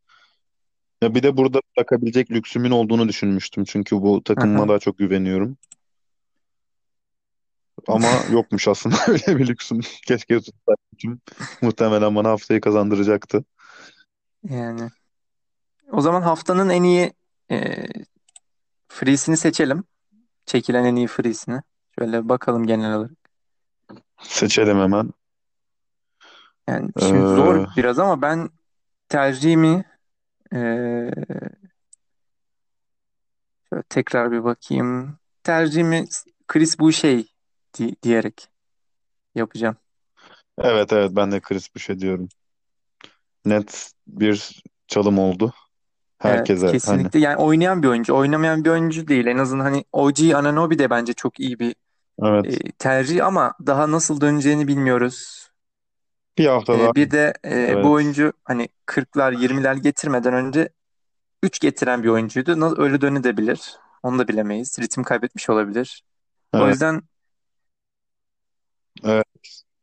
Ya bir de burada bırakabilecek lüksümün olduğunu düşünmüştüm. Çünkü bu takımıma Aha. daha çok güveniyorum. Ama [laughs] yokmuş aslında [laughs] öyle bir lüksüm. Keşke tutsaymışım. Muhtemelen bana haftayı kazandıracaktı. Yani o zaman haftanın en iyi e, free'sini seçelim. Çekilen en iyi free'sini. Şöyle bakalım genel olarak. Seçelim hemen. Yani şimdi zor Ee, biraz ama ben tercihimi e, şöyle tekrar bir bakayım. Tercihimi Chris Boucher di- diyerek yapacağım. evet evet ben de Chris Boucher diyorum. Net bir çalım oldu. Evet Herkese hani. kesinlikle yani oynayan bir oyuncu oynamayan bir oyuncu değil en azından hani OG Anunoby de bence çok iyi bir Evet. e, tercih ama daha nasıl döneceğini bilmiyoruz. Bir hafta daha. E, bir de e, bu Evet. oyuncu hani 40'lar 20'ler getirmeden önce 3 getiren bir oyuncuydu. Nasıl öyle dönebilir? Onu da bilemeyiz. Ritim kaybetmiş olabilir. O Evet. yüzden Evet.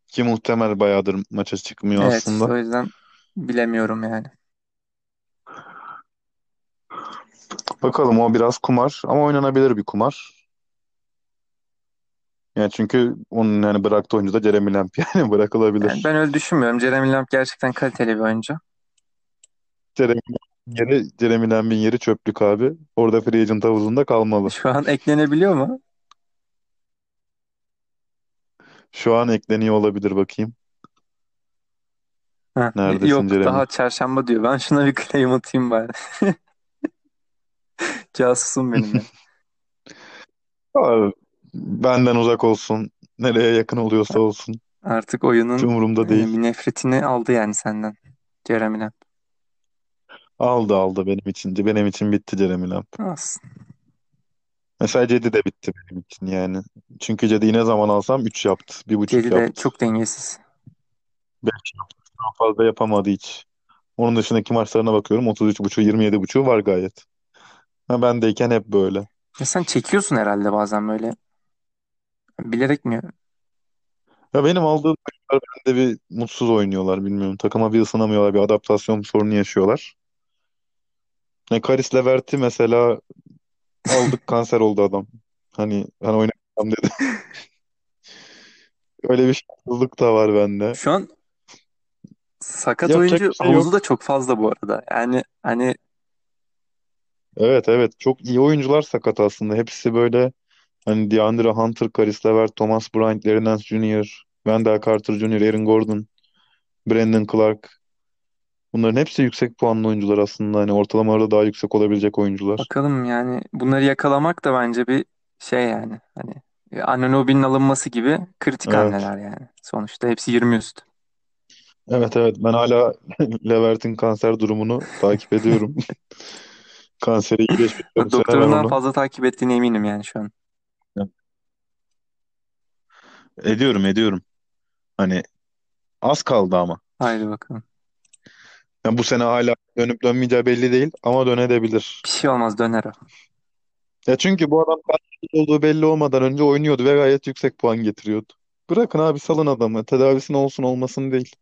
Ki muhtemel bayağıdır maça çıkmıyor evet aslında. o yüzden bilemiyorum yani. Bakalım o biraz kumar ama oynanabilir bir kumar. Yani çünkü onun yani bıraktığı oyuncu da Jeremy Lamb yani [laughs] Yani bırakılabilir. ben öyle düşünmüyorum. Jeremy Lamb gerçekten kaliteli bir oyuncu. Jeremy Lamb'in yeri, Jeremy Lamb'in yeri çöplük abi. Orada free agent havuzunda kalmalı. Şu an eklenebiliyor mu? Şu an ekleniyor olabilir bakayım. Heh, Neredesin yok Jeremy? daha çarşamba diyor. Ben şuna bir claim atayım bari. [laughs] [laughs] Casusum benim ya. [laughs] Abi, benden uzak olsun. Nereye yakın oluyorsa olsun. Artık Hiç oyunun umurumda e, değil. bir nefretini aldı yani senden. Jeremy Lamb. Aldı aldı benim için. Benim için bitti Jeremy Lamb. Olsun. Mesela Cedi de bitti benim için yani. Çünkü Cedi'yi ne zaman alsam 3 yaptı. bir buçuk Cedi de yaptı. çok dengesiz. Belki daha fazla yapamadı hiç. Onun dışındaki maçlarına bakıyorum. 33.5, 27.5 var gayet. Ha, bendeyken hep böyle. Ya sen çekiyorsun herhalde bazen böyle. Bilerek mi? Ya benim aldığım oyuncular bende bir mutsuz oynuyorlar bilmiyorum. Takıma bir ısınamıyorlar, bir adaptasyon sorunu yaşıyorlar. Ne Karis Levert'i mesela aldık [laughs] kanser oldu adam. Hani ben oynayacağım dedi. [laughs] Öyle bir şanssızlık da var bende. Şu an sakat Yapacak oyuncu bir şey havuzu yok. da çok fazla bu arada. Yani hani Evet evet çok iyi oyuncular sakat aslında. Hepsi böyle hani DeAndre Hunter, Karis Levert, Thomas Bryant, Larry Nance Jr., Wendell Carter Jr., Aaron Gordon, Brandon Clark. Bunların hepsi yüksek puanlı oyuncular aslında. Hani ortalamalarda daha yüksek olabilecek oyuncular. bakalım yani bunları yakalamak da bence bir şey yani. Hani e, Anunoby'nin alınması gibi kritik Evet. hamleler yani. Sonuçta hepsi 20 üstü. Evet evet ben hala [laughs] Levert'in kanser durumunu takip ediyorum. [laughs] Kanseri sene [laughs] ben Doktorundan onu. fazla takip ettiğine eminim yani şu an. Ediyorum ediyorum. Hani az kaldı ama. Haydi bakalım. Yani bu sene hala dönüp dönmeyeceği belli değil ama dönebilir. Bir şey olmaz döner o. Ya çünkü bu adam kaç olduğu belli olmadan önce oynuyordu ve gayet yüksek puan getiriyordu. Bırakın abi salın adamı. Tedavisine olsun olmasın değil.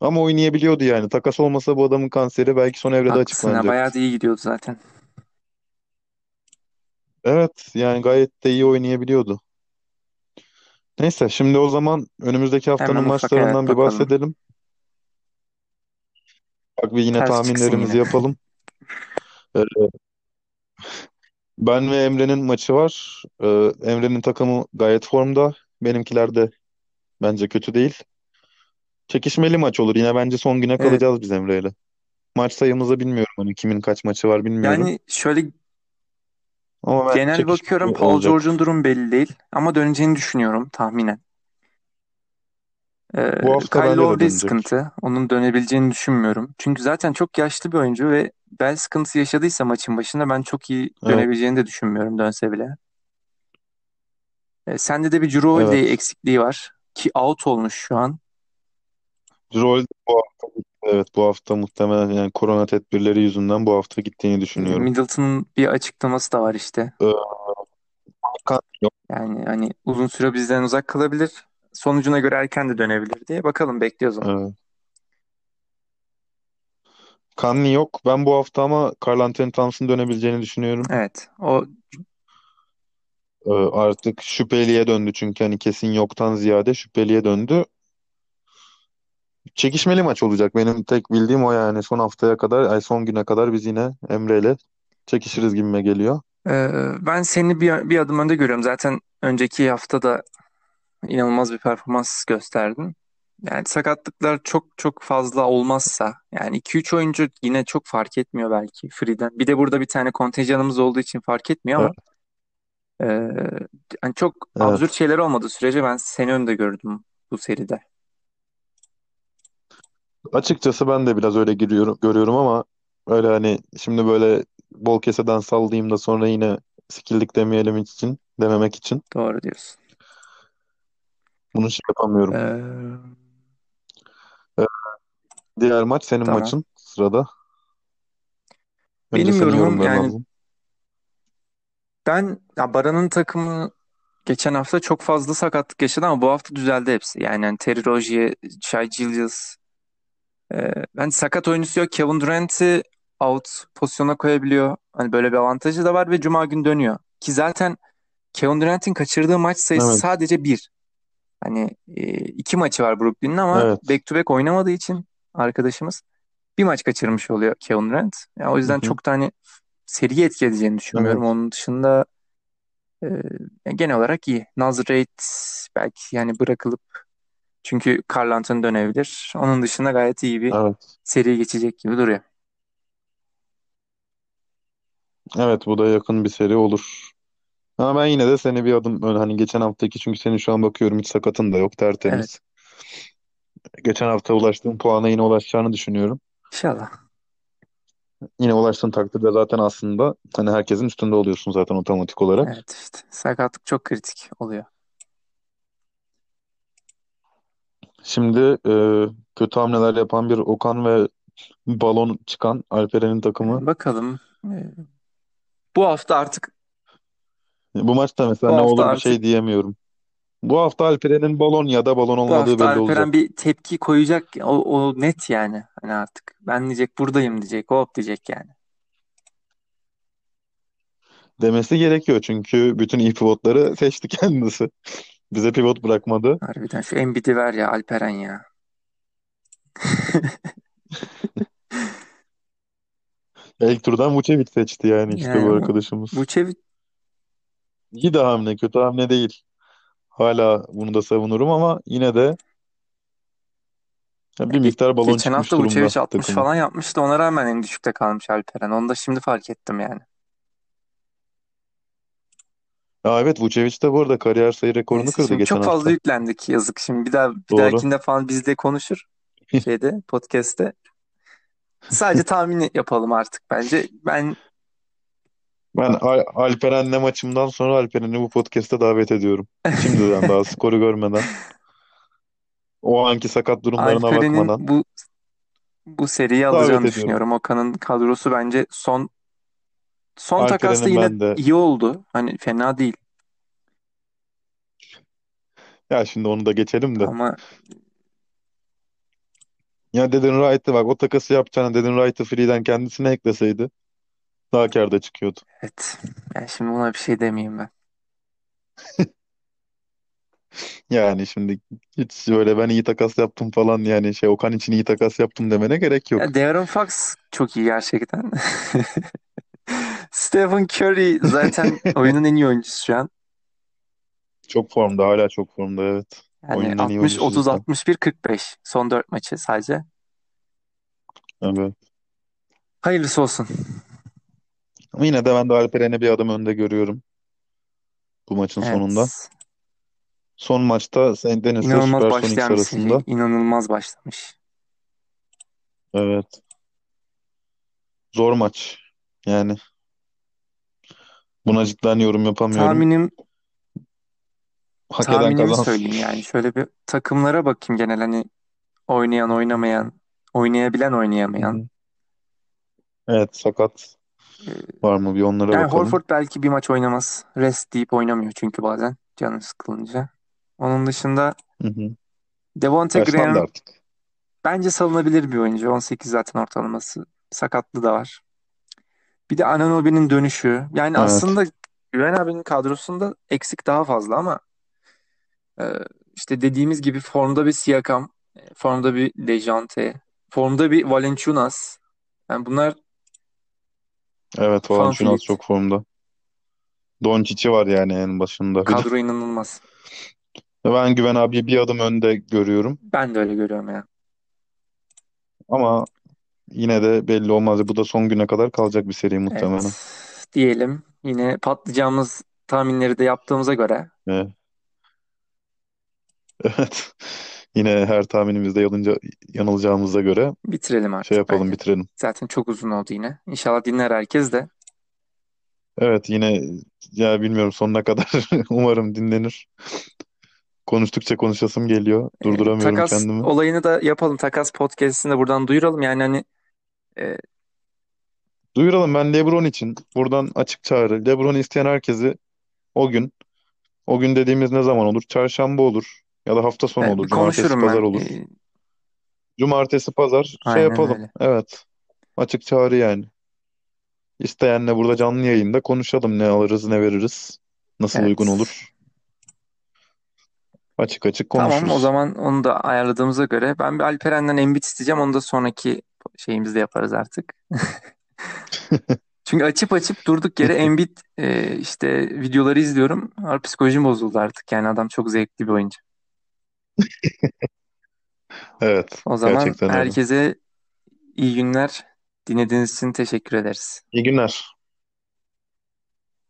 Ama oynayabiliyordu yani. Takas olmasa bu adamın kanseri belki son evrede Haklısın ya bayağı açıklanacaktı. da iyi gidiyordu zaten. Evet yani gayet de iyi oynayabiliyordu. Neyse şimdi o zaman önümüzdeki haftanın Hemen ufak evet maçlarından bir bakalım. bahsedelim. Bak bir yine Ters çıksın yine. tahminlerimizi [laughs] yapalım. Ee, Ben ve Emre'nin maçı var. Ee, Emre'nin takımı gayet formda. Benimkiler de bence kötü değil. Çekişmeli maç olur. Yine bence son güne Evet. kalacağız biz Emre'yle. Maç sayımızı bilmiyorum. Hani kimin kaç maçı var bilmiyorum. Yani şöyle Ama bence genel bakıyorum çekişmeli Paul olacak. George'un durum belli değil. Ama döneceğini düşünüyorum tahminen. Ee, Bu hafta Kyle bence de Lowry dönecek. sıkıntı. Onun dönebileceğini düşünmüyorum. Çünkü zaten çok yaşlı bir oyuncu ve bel sıkıntısı yaşadıysa maçın başında ben çok iyi Evet, dönebileceğini de düşünmüyorum dönse bile. Ee, sende de bir Drew Holiday evet. eksikliği var. Ki out olmuş şu an. Rol bu hafta evet bu hafta muhtemelen yani korona tedbirleri yüzünden bu hafta gittiğini düşünüyorum. Middleton'ın bir açıklaması da var işte. Ee, Hakan yok. Yani hani uzun süre bizden uzak kalabilir. Sonucuna göre erken de dönebilir diye. Bakalım bekliyoruz onu. Evet. Kanli yok. Ben bu hafta ama Karl Anthony Towns'un dönebileceğini düşünüyorum. Evet. O Ee, artık şüpheliye döndü çünkü hani kesin yoktan ziyade şüpheliye döndü. Çekişmeli maç olacak. Benim tek bildiğim o yani. Son haftaya kadar, ay son güne kadar biz yine Emre'yle çekişiriz gibime geliyor. Ee, ben seni bir, bir adım önde görüyorum. Zaten önceki hafta da inanılmaz bir performans gösterdin. Yani sakatlıklar çok çok fazla olmazsa yani iki üç oyuncu yine çok fark etmiyor belki Free'den. Bir de burada bir tane kontenjanımız olduğu için fark etmiyor ama e, hani çok absürt evet. şeyler olmadığı sürece ben seni önde gördüm bu seride. Açıkçası ben de biraz öyle giriyorum, görüyorum ama öyle hani şimdi böyle bol keseden sallayayım da sonra yine sikildik demeyelim için, dememek için Doğru diyorsun. bunu şey yapamıyorum. Ee, Evet, diğer maç senin tamam. maçın sırada. Önce Benim senin yorumum yani alalım. ben ya Baran'ın takımı geçen hafta çok fazla sakatlık yaşadı ama bu hafta düzeldi hepsi. Yani, hani Terry Rozier, Shai Gilgeous, Ee, ben sakat oyuncusu yok. Kevin Durant'i out pozisyona koyabiliyor. Hani böyle bir avantajı da var ve Cuma günü dönüyor. Ki zaten Kevin Durant'in kaçırdığı maç sayısı Evet, sadece bir. Hani e, iki maçı var Brooklyn'in ama evet. back to back oynamadığı için arkadaşımız bir maç kaçırmış oluyor Kevin Durant. Yani o yüzden hı, çok da hani seriye etki edeceğini düşünmüyorum. evet, Onun dışında e, yani genel olarak iyi. Naz Reid belki yani bırakılıp çünkü Karl Anthony dönebilir. Onun dışında gayet iyi bir evet. seri geçecek gibi duruyor. Evet bu da yakın bir seri olur. Ama ben yine de seni bir adım ön hani geçen haftaki çünkü senin şu an bakıyorum hiç sakatın da yok Evet. tertemiz. Geçen hafta ulaştığın puana yine ulaşacağını düşünüyorum. İnşallah. Yine ulaştığın takdirde zaten aslında hani herkesin üstünde oluyorsun zaten otomatik olarak. Evet işte. Sakatlık çok kritik oluyor. Şimdi e, kötü hamleler yapan bir Okan ve balon çıkan Alperen'in takımı. Bakalım. Ee, bu hafta artık Bu maçta mesela bu ne hafta olur bir artık şey diyemiyorum. Bu hafta Alperen'in balon ya da balon bu olmadığı hafta belli Alperen olacak. bir tepki koyacak. O, o net yani. Hani artık ben diyecek buradayım diyecek. Hop diyecek yani. Demesi gerekiyor çünkü bütün iyi pivotları seçti [laughs] kendisi. Bize pivot bırakmadı. Harbiden şu Embiid'i ver ya Alperen ya. [laughs] İlk turdan Vucevic seçti yani işte bu Yani arkadaşımız. Vucevic İyi de hamle, kötü hamle değil. Hala bunu da savunurum ama yine de ya bir ge- miktar balon geçen çıkmış hafta durumda Vucevic 60 takımın. falan yapmıştı. Ona rağmen en düşükte kalmış Alperen. Onu da şimdi fark ettim yani. Ya evet Vucevic de bu arada kariyer sayı rekorunu Neyse kırdı şimdi geçen çok fazla hafta. yüklendik yazık. Şimdi bir daha bir Doğru. dahakinde falan bizle konuşur [laughs] şeyde podcast'te. Sadece [laughs] tahmin yapalım artık bence. Ben Ben Al Alperen'le maçımdan sonra Alperen'i bu podcast'e davet ediyorum. Şimdiden daha [laughs] skoru görmeden. O anki sakat durumlarına Alperen'in bakmadan bu bu seriyi davet alacağını ediyorum. düşünüyorum. Okan'ın kadrosu bence son son takasta Alperen'in yine ben de iyi oldu. Hani fena değil ya şimdi onu da geçelim de. ama Ya Dedin Wright'ı bak o takası yapacağına Dedin Wright'ı free'den kendisine ekleseydi daha kârda çıkıyordu. Evet. Yani şimdi buna bir şey demeyeyim ben. [laughs] Yani şimdi hiç böyle ben iyi takas yaptım falan yani şey Okan için iyi takas yaptım demene gerek Ya yok. De'Aaron Fox çok iyi gerçekten. [laughs] Stephen Curry zaten [laughs] oyunun en iyi oyuncusu şu an. Çok formda hala çok formda evet. Yani Oyunun en iyi 60 oyuncusu 30 cidden. 61 45 son 4 maçı sadece. Evet. Hayırlısı olsun. Ama yine de ben de Alperen'i bir adım önde görüyorum bu maçın sonunda. Evet. Son maçta Saint Denis'le İnanılmaz bir seri. arasında. İnanılmaz başlamış. Evet. Zor maç. Yani buna cidden yorum yapamıyorum. Tahminim Hak eden tahminimi kazansın. söyleyeyim yani. Şöyle bir takımlara bakayım genel hani oynayan oynamayan, oynayabilen oynayamayan. Evet sakat Ee, var mı bir onlara Yani bakalım. Horford belki bir maç oynamaz. Rest deyip oynamıyor çünkü bazen canı sıkılınca. Onun dışında Hı hı. Devonte Yaşlandı Graham artık. bence salınabilir bir oyuncu. 18 zaten ortalaması. Sakatlığı da var. Bir de Anunoby'nin dönüşü. Yani Evet. aslında Güven abinin kadrosunda eksik daha fazla ama e, işte dediğimiz gibi formda bir Siakam, e, formda bir Dejounte, formda bir Valanciunas. Yani bunlar Evet Valanciunas çok formda. Doncic'i var yani en başında bir de. Kadro inanılmaz. Ben Güven abiyi bir adım önde görüyorum. Ben de öyle görüyorum ya. Ama yine de belli olmaz. Bu da son güne kadar kalacak bir seri muhtemelen. Evet. Diyelim. Yine patlayacağımız tahminleri de yaptığımıza göre Evet. [laughs] Evet. Yine her tahminimizde yanılca, yanılacağımıza göre bitirelim şey artık yapalım bence. bitirelim. Zaten çok uzun oldu yine. İnşallah dinler herkes de. Evet yine ya bilmiyorum sonuna kadar [laughs] umarım dinlenir. Konuştukça konuşasım geliyor. Durduramıyorum takas kendimi. olayını da yapalım. Takas podcast'ini de buradan duyuralım. Yani hani Duyuralım ben LeBron için buradan açık çağrı. LeBron'u isteyen herkesi o gün, o gün dediğimiz ne zaman olur? Çarşamba olur ya da hafta sonu bir olur. Cumartesi, konuşurum pazar ben. olur. E, Cumartesi, pazar şey aynen yapalım. öyle. Evet. Açık çağrı yani. İsteyenle burada canlı yayında konuşalım. Ne alırız, ne veririz. Nasıl uygun Evet. olur? Açık açık Tamam o konuşuruz. zaman onu da ayarladığımıza göre ben bir Alperen'den Embiid isteyeceğim. Onu da sonraki şeyimizde yaparız artık. Çünkü açıp açıp durduk yere Embiid e, işte videoları izliyorum. Har psikolojim bozuldu artık. Yani adam çok zevkli bir oyuncu. [laughs] Evet, O zaman gerçekten öyle. herkese iyi günler. Dinlediğiniz için teşekkür ederiz. İyi günler.